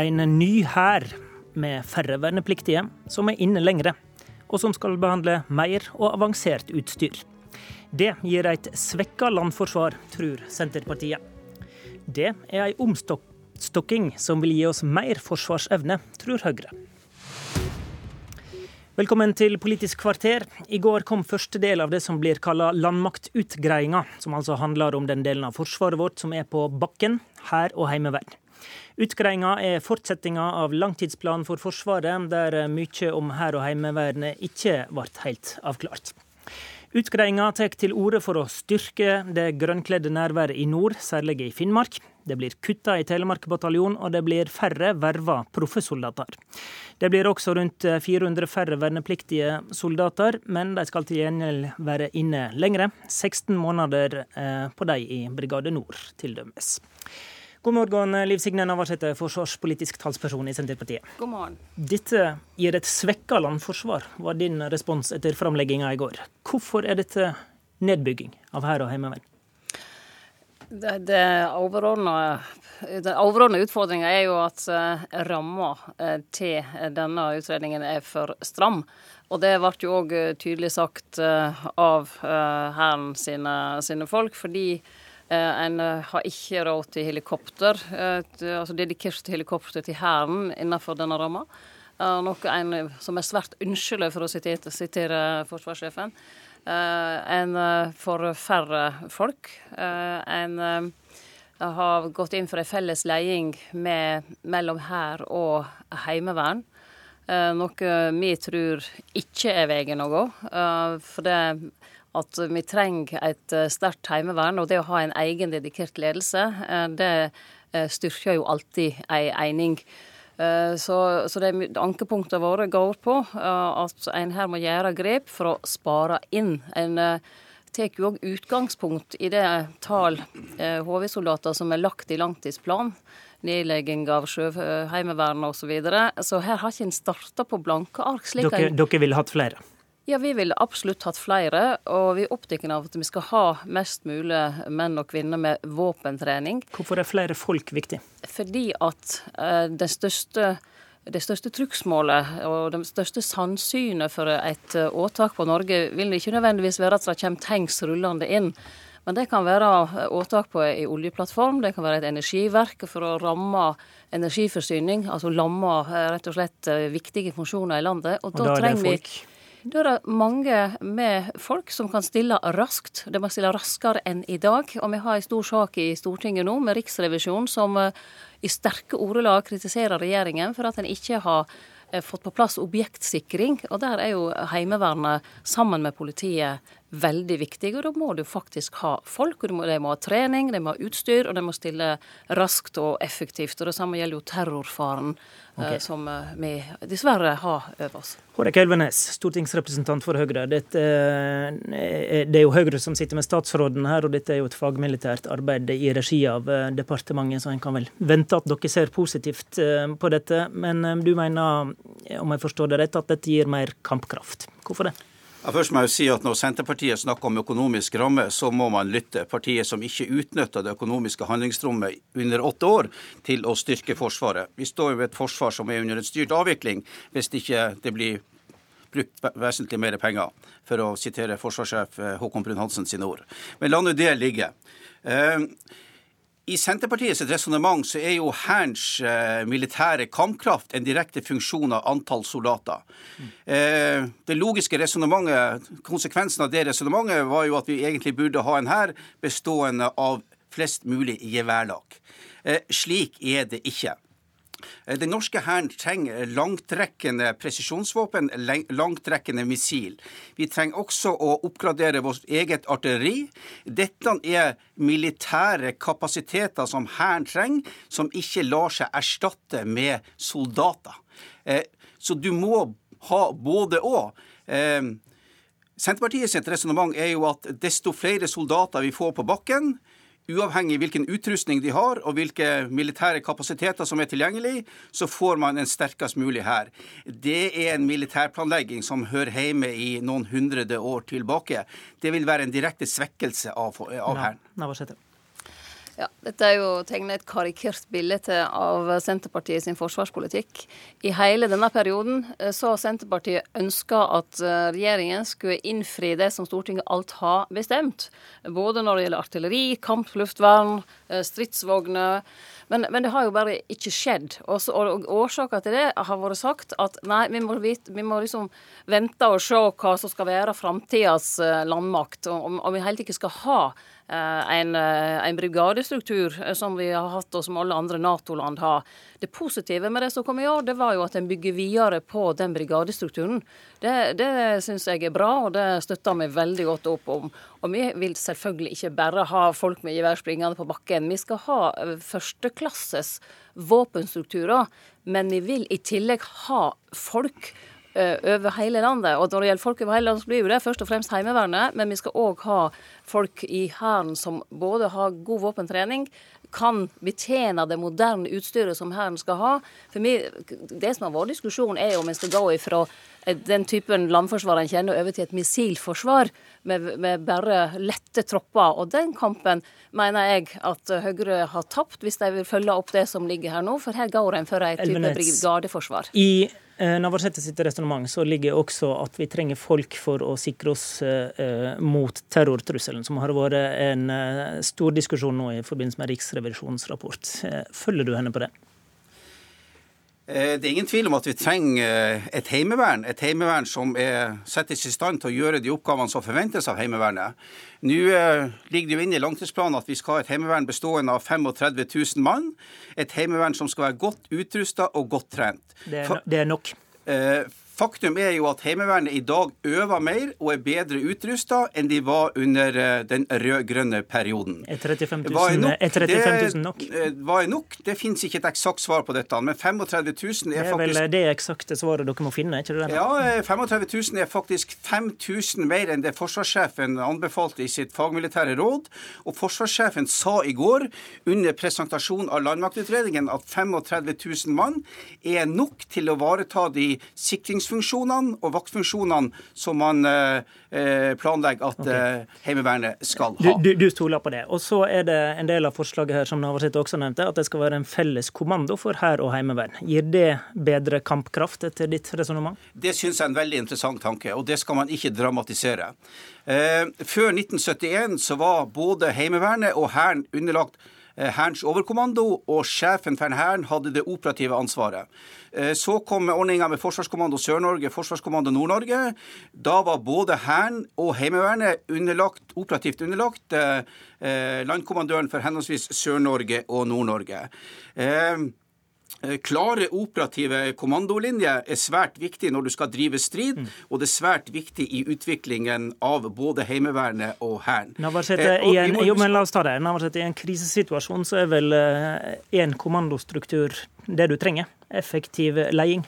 En ny hær med færre vernepliktige, som er inne lengre, og som skal behandle mer og avansert utstyr. Det gir et svekka landforsvar, tror Senterpartiet. Det er ei omstokking som vil gi oss mer forsvarsevne, tror Høyre. Velkommen til Politisk kvarter. I går kom første del av det som blir kalla landmaktutgreiinga, som altså handler om den delen av forsvaret vårt som er på bakken, hær og heimevern. Utgreiinga er fortsettinga av langtidsplanen for Forsvaret, der mye om hær og heimevernet ikke ble helt avklart. Utgreiinga tar til orde for å styrke det grønnkledde nærværet i nord, særlig i Finnmark. Det blir kutta i Telemark bataljon, og det blir færre verva proffesoldater. Det blir også rundt 400 færre vernepliktige soldater, men de skal til gjengjeld være inne lengre. 16 måneder eh, på de i Brigade Nord, til dømes. God morgen, Liv Signe Navarsete, forsvarspolitisk talsperson i Senterpartiet. God morgen. Dette gir et svekka landforsvar, var din respons etter framlegginga i går. Hvorfor er dette nedbygging av hær og heimevern? Det, det den overordna utfordringa er jo at uh, ramma uh, til denne utredningen er for stram. Og det ble jo òg tydelig sagt av Hæren sine, sine folk, fordi Eh, en eh, har ikke råd til helikopter, eh, altså dedikert helikopter til Hæren innenfor denne ramma. Noe en som er svært ønskelig, for å sitere, sitere forsvarssjefen. En får færre folk. En har gått inn for en felles leding mellom hær og heimevern. Noe vi tror ikke er veien å gå. For det at vi trenger et eh, sterkt heimevern. Og det å ha en egen dedikert ledelse, eh, det eh, styrker jo alltid ei eining. Så, så det ankepunktene våre går på at en her må gjøre grep for å spare inn. En tar jo òg utgangspunkt i det tall HV-soldater som er lagt i langtidsplan nedlegging av Sjøheimevernet osv. Så, videre. så her har ikke en starta på blanke ark. Dere, dere ville hatt flere? Ja, vi ville absolutt hatt flere, og vi er opptatt av at vi skal ha mest mulig menn og kvinner med våpentrening. Hvorfor er flere folk viktig? Fordi at eh, det største det største trugsmålet og det største sannsynet for et eh, åtak på Norge vil ikke nødvendigvis være at det kommer tanks rullende inn. Men det kan være eh, åtak på ei oljeplattform, det kan være et energiverk for å ramme energiforsyning. Altså lamme rett og slett viktige funksjoner i landet. Og, og da, da trenger vi da er det mange med folk som kan stille raskt. De må stille raskere enn i dag. Og vi har en stor sak i Stortinget nå med Riksrevisjonen som eh, i sterke ordelag kritiserer regjeringen for at en ikke har eh, fått på plass objektsikring. Og der er jo Heimevernet sammen med politiet veldig viktig, og da må du faktisk ha folk. og De må ha trening, de må ha utstyr, og de må stille raskt og effektivt. Og Det samme gjelder jo terrorfaren okay. Eh, som eh, vi dessverre har over oss. Hårek Elvenes, stortingsrepresentant for Høyre. Dette, eh, det er jo Høyre som sitter med statsråden her, og dette er jo et fagmilitært arbeid i regi av departementet, så en kan vel vente at dere ser positivt på dette. Men du mener, om jeg forstår det rett, at dette gir mer kampkraft. Hvorfor det? Ja, først må jeg si at Når Senterpartiet snakker om økonomisk ramme, så må man lytte. Partiet som ikke utnytta det økonomiske handlingsrommet under åtte år til å styrke Forsvaret. Vi står jo ved et forsvar som er under en styrt avvikling, hvis ikke det blir brukt vesentlig mer penger, for å sitere forsvarssjef eh, Håkon Brun-Hansen sine ord. Men la nå det ligge. Uh, i Senterpartiets resonnement så er jo Hærens eh, militære kampkraft en direkte funksjon av antall soldater. Eh, det logiske resonnementet, konsekvensen av det resonnementet var jo at vi egentlig burde ha en hær bestående av flest mulig geværlag. Eh, slik er det ikke. Eh, den norske hæren trenger langtrekkende presisjonsvåpen, langtrekkende missil. Vi trenger også å oppgradere vårt eget artilleri. Dette er militære kapasiteter som hæren trenger, som ikke lar seg erstatte med soldater. Eh, så du må ha både og. Senterpartiet Senterpartiets resonnement er jo at desto flere soldater vi får på bakken, uavhengig hvilken utrustning de har og hvilke militære kapasiteter som er tilgjengelig, så får man en sterkest mulig hær. Det er en militærplanlegging som hører hjemme i noen hundrede år tilbake. Det vil være en direkte svekkelse av, av hæren. Ja, Dette er jo å tegne et karikert bilde av Senterpartiet sin forsvarspolitikk. I hele denne perioden eh, så har Senterpartiet ønska at eh, regjeringen skulle innfri det som Stortinget alt har bestemt. Både når det gjelder artilleri, kampluftvern, eh, stridsvogner. Men, men, det har jo bare ikke skjedd. Og, så, og Årsaka til det har vært sagt at nei, vi må, vite, vi må liksom vente og se hva som skal være framtidas landmakt. Og om vi helt ikke skal ha en, eh, en, brigadestruktur eh, som vi har hatt, og som alle andre Nato-land har. Det positive med det som kom i år, det var jo at en bygger videre på den brigadestrukturen. Det, det syns jeg er bra, og det støtter vi veldig godt opp om. Og vi vil selvfølgelig ikke bare ha folk med gevær springende på bakken. Vi skal ha førsteklasses våpenstrukturer, men vi vil i tillegg ha folk Eh, over hele landet. Og når det gjelder folk over hele landet, så blir jo det først og fremst Heimevernet. Men vi skal òg ha folk i Hæren som både har god våpentrening, kan betjene det moderne utstyret som Hæren skal ha. For meg, Det som har vært diskusjonen, er om vi skal gå ifra den typen landforsvar en kjenner, over til et missilforsvar med, med, bare lette tropper. Og den kampen mener jeg at Høyre har tapt, hvis de vil følge opp det som ligger her nå. For her går en for en type brigadeforsvar. I Eh, Navarsete sitt resonnement så ligger også at vi trenger folk for å sikre oss eh, mot terrortrusselen, som har vært en eh, stor diskusjon nå i forbindelse med Riksrevisjonens rapport. Følger du henne på det? Det er ingen tvil om at vi trenger et heimevern. Et heimevern som er, settes i stand til å gjøre de oppgavene som forventes av Heimevernet. Nå ligger det jo inne i langtidsplanen at vi skal ha et heimevern bestående av 35 000 mann. Et heimevern som skal være godt utrusta og godt trent. Det er, det er nok. Eh, Faktum er jo at Heimevernet i dag øver mer og er bedre utrusta enn de var under eh, den rød-grønne perioden. Er 35 000 nok? Er 35 000 nok? Det, hva er nok? Det finnes ikke et eksakt svar på dette. Men 35 000 er faktisk Det er vel det eksakte svaret dere må finne? ikke det? Ja, 35 eh, 000 er faktisk 5000 mer enn det forsvarssjefen anbefalte i sitt fagmilitære råd. Og forsvarssjefen sa i går under presentasjonen av landmaktutredningen at 35 000 mann er nok til å ivareta de sikringsfunksjonene sikringsfunksjonene og vaktfunksjonene som man eh, eh, planlegger at okay. Eh, Heimevernet skal ha. Du, du, du, stoler på det. Og så er det en del av forslaget her som Navarsete også nevnte, at det skal være en felles kommando for hær og heimevern. Gir det bedre kampkraft etter ditt resonnement? Det syns jeg er en veldig interessant tanke, og det skal man ikke dramatisere. før 1971 så var både Heimevernet og Hæren underlagt Hærens overkommando, og sjefen for Hæren hadde det operative ansvaret. Eh, så kom ordninga med Forsvarskommando Sør-Norge, Forsvarskommando Nord-Norge. Da var både Hæren og Heimevernet underlagt, operativt underlagt eh, eh landkommandøren for henholdsvis Sør-Norge og Nord-Norge. Eh, eh, Klare operative kommandolinjer er svært viktig når du skal drive strid, mm. og det er svært viktig i utviklingen av både Heimevernet og Hæren. Eh, jo, men la oss ta det. Navarsete, I en krisesituasjon så er vel én kommandostruktur det du trenger? effektiv leding?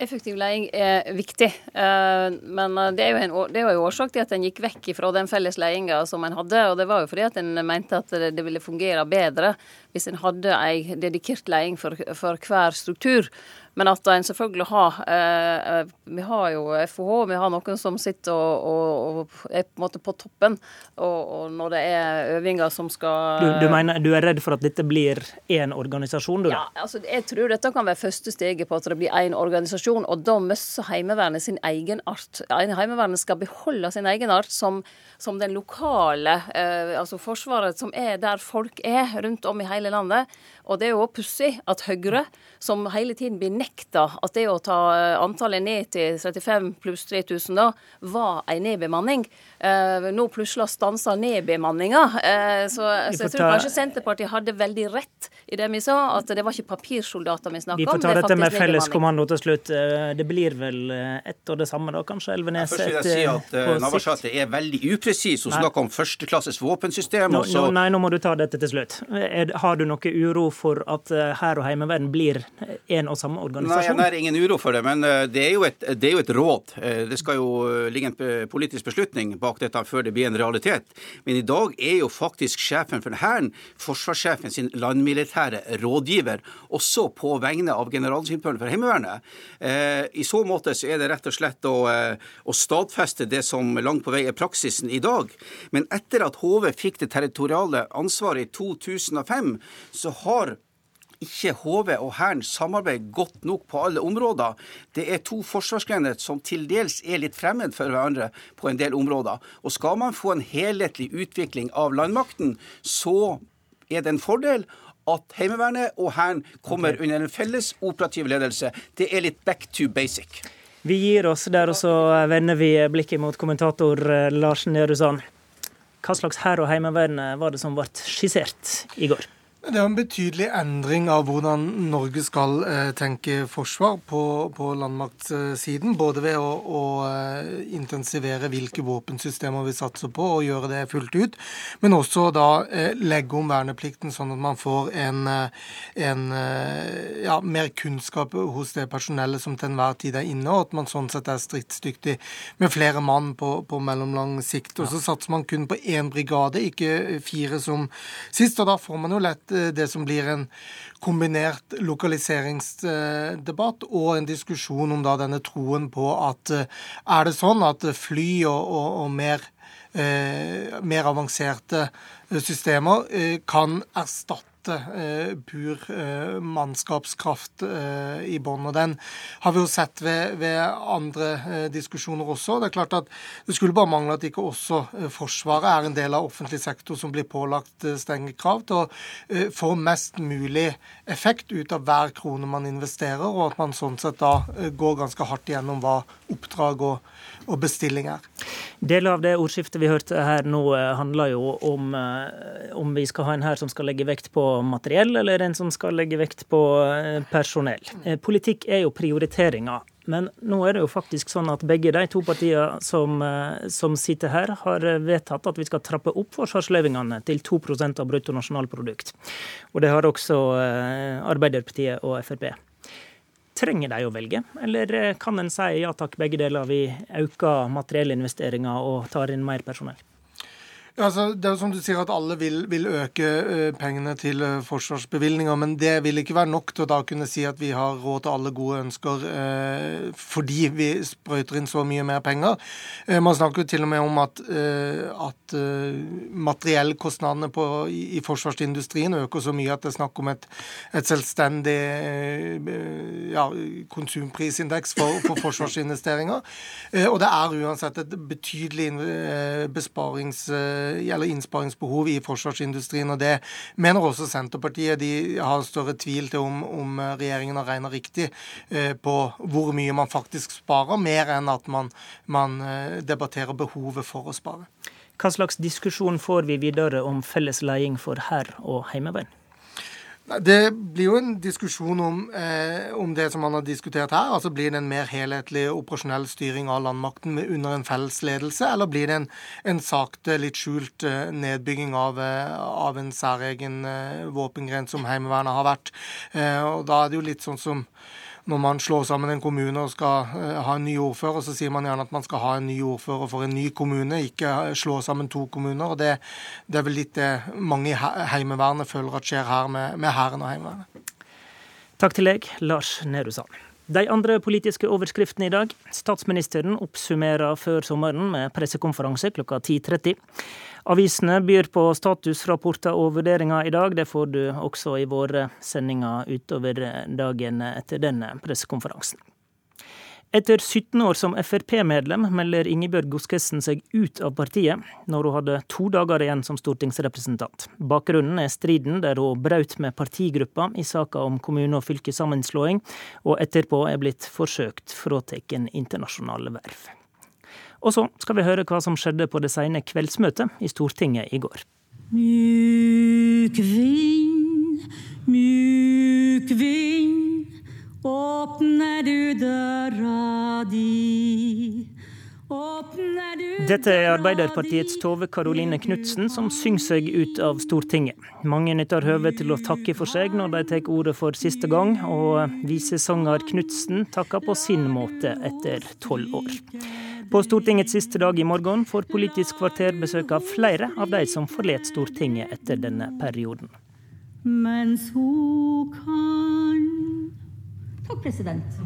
Effektiv leding er viktig, eh, men eh, det er jo en, det var jo årsak til at en gikk vekk fra den felles ledinga som en hadde. og Det var jo fordi at en mente at det ville fungere bedre hvis en hadde ei dedikert leding for, for hver struktur. Men at en selvfølgelig har eh, eh Vi har jo FOH, vi har noen som sitter og, og, og er på en måte på toppen. Og, og, når det er øvinger som skal du, du, mener du er redd for at dette blir én organisasjon, du? Ja, altså jeg tror dette kan være første steget på at det blir én organisasjon. Og da mister Heimevernet sin egenart. Heimevernet skal beholde sin egenart som, som den lokale, eh, altså Forsvaret som er der folk er rundt om i hele landet. Og det er jo pussig at Høyre, som hele tiden blir nekta at det å ta eh, antallet ned til 35 pluss 3000 da, var en nedbemanning, eh, nå plutselig stanser nedbemanninga. Eh, så, så, jeg tror kanskje Senterpartiet hadde veldig rett i det vi sa, at det var ikke papirsoldater vi snakka om. Vi får ta dette med felles kommando til slutt. Det blir vel ett og det samme da, kanskje, Elvenes? Først vil jeg si at uh, Navarsete er veldig upresis. Hun snakker om førsteklasses våpensystem. Nå, nå, nei, nå må du ta dette til slutt. Har Har du noe uro for at eh, hær og heimevern blir en og samme organisasjon? Nei, har ingen uro for det, men eh, det er, jo et, det er jo et råd. Det skal jo ligge en politisk beslutning bak dette før det blir en realitet. Men i dag er jo faktisk sjefen for Hæren forsvarssjefen sin landmilitære rådgiver, også på vegne av generalsekretæren for Heimevernet. I så måte så er det rett og slett å, å stadfeste det som langt på vei er praksisen i dag. Men etter at HV fikk det territoriale ansvaret i 2005, så har ikke HV og Hæren samarbeider godt nok på alle områder. Det er to forsvarsgrener som til dels er litt fremmed for hverandre på en del områder. Og skal man få en helhetlig utvikling av landmakten, så er det en fordel at Heimevernet og Hæren kommer okay. under en felles operativ ledelse. Det er litt back to basic. Vi gir oss der, og så vender vi blikket mot kommentator Larsen Lars Nehru. Hva slags hær og heimevern var det som ble skissert i går? Det er en betydelig endring av hvordan Norge skal eh, tenke forsvar på, på landmaktsiden. Både ved å, å, eh, intensivere hvilke våpensystemer vi satser på, og gjøre det fullt ut. Men også da eh, legge om verneplikten, sånn at man får en, en ja, mer kunnskap hos det personellet som til enhver tid er inne, og at man sånn sett er stridsdyktig med flere mann på, på mellomlang sikt. Og så satser man kun på én brigade, ikke fire som sist. og da får man jo lett det som blir en kombinert lokaliseringsdebatt og en diskusjon om da denne troen på at eh, er det sånn at fly og, og, og mer, eh, mer avanserte systemer eh, kan erstatte eh, pur eh, mannskapskraft eh, i bånn. Og den har vi jo sett ved, ved andre eh, diskusjoner også. Det er klart at det skulle bare mangle at ikke også eh, Forsvaret er en del av offentlig sektor som blir pålagt eh, strenge krav til å få mest mulig effekt ut av hver krone man investerer, og at man sånn sett da går ganske hardt igjennom hva oppdrag og, og bestilling er. Deler av det ordskiftet vi hørte her nå, handler jo om, om vi skal ha en her som skal legge vekt på materiell, eller en som skal legge vekt på eh, personell. Eh, politikk er jo prioriteringer. Men nå er det jo faktisk sånn at begge de to partiene som, eh, som sitter her, har vedtatt at vi skal trappe opp forsvarsløyvingene til 2% av bruttonasjonalprodukt. Og det har også Arbeiderpartiet og Frp. Trenger de å velge, eller kan en si ja takk, begge deler, vi øker materiellinvesteringer og tar inn mer personell? Altså, det er jo som du sier at alle vil, vil øke uh, pengene til uh, forsvarsbevilgninger, men det vil ikke være nok til å da kunne si at vi har råd til alle gode ønsker uh, fordi vi sprøyter inn så mye mer penger. man snakker jo til og med om at, at materiellkostnadene på, i, i, forsvarsindustrien øker så mye at det er snakk om et, et selvstendig ja, konsumprisindeks for, for forsvarsinvesteringer. og det er uansett et betydelig besparings gjelder innsparingsbehov i forsvarsindustrien. og Det mener også Senterpartiet. De har større tvil til om, om regjeringen har regna riktig eh, på hvor mye man faktisk sparer, mer enn at man, man eh, debatterer behovet for å spare. Hva slags diskusjon får vi videre om felles leding for hær og heimevern? Det blir jo en diskusjon om, eh, om, det som man har diskutert her. altså Blir det en mer helhetlig operasjonell styring av landmakten under en felles ledelse, eller blir det en, en sakte, litt skjult eh, nedbygging av, eh, av en særegen eh, våpengren som Heimevernet har vært? Eh, og Da er det jo litt sånn som når man slår sammen en kommune og skal uh, ha en ny ordfører, så sier man gjerne at man skal ha en ny ordfører for en ny kommune, ikke slå sammen to kommuner. og Det, det er vel litt det mange i Heimevernet føler at skjer her med, med Hæren og Heimevernet. Takk til deg, Lars Nehru Sand. De andre politiske overskriftene i dag. Statsministeren oppsummerer før sommeren med pressekonferanse klokka 10.30. Avisene byr på statusrapporter og vurderinger i dag. Det får du også i våre sendinger utover dagen etter denne pressekonferansen. Etter 17 år som Frp-medlem melder Ingebjørg Godskesen seg ut av partiet, når hun hadde to dager igjen som stortingsrepresentant. Bakgrunnen er striden der hun brøt med partigruppa i saka om kommune- og fylkessammenslåing, og etterpå er blitt forsøkt fratatt internasjonale verv. Og så skal vi høre hva som skjedde på det sene kveldsmøtet i Stortinget i går. Mjuk vind, mjuk vind, åpner du døra di Dette er Arbeiderpartiets Tove Karoline Knutsen som synger seg ut av Stortinget. Mange nytter høvet til å takke for seg når de tar ordet for siste gang, og visesanger Knutsen takker på sin måte etter tolv år. På Stortingets siste dag i morgen får Politisk kvarter besøk av flere av de som forlot Stortinget etter denne perioden. Mens hun kan Takk, president.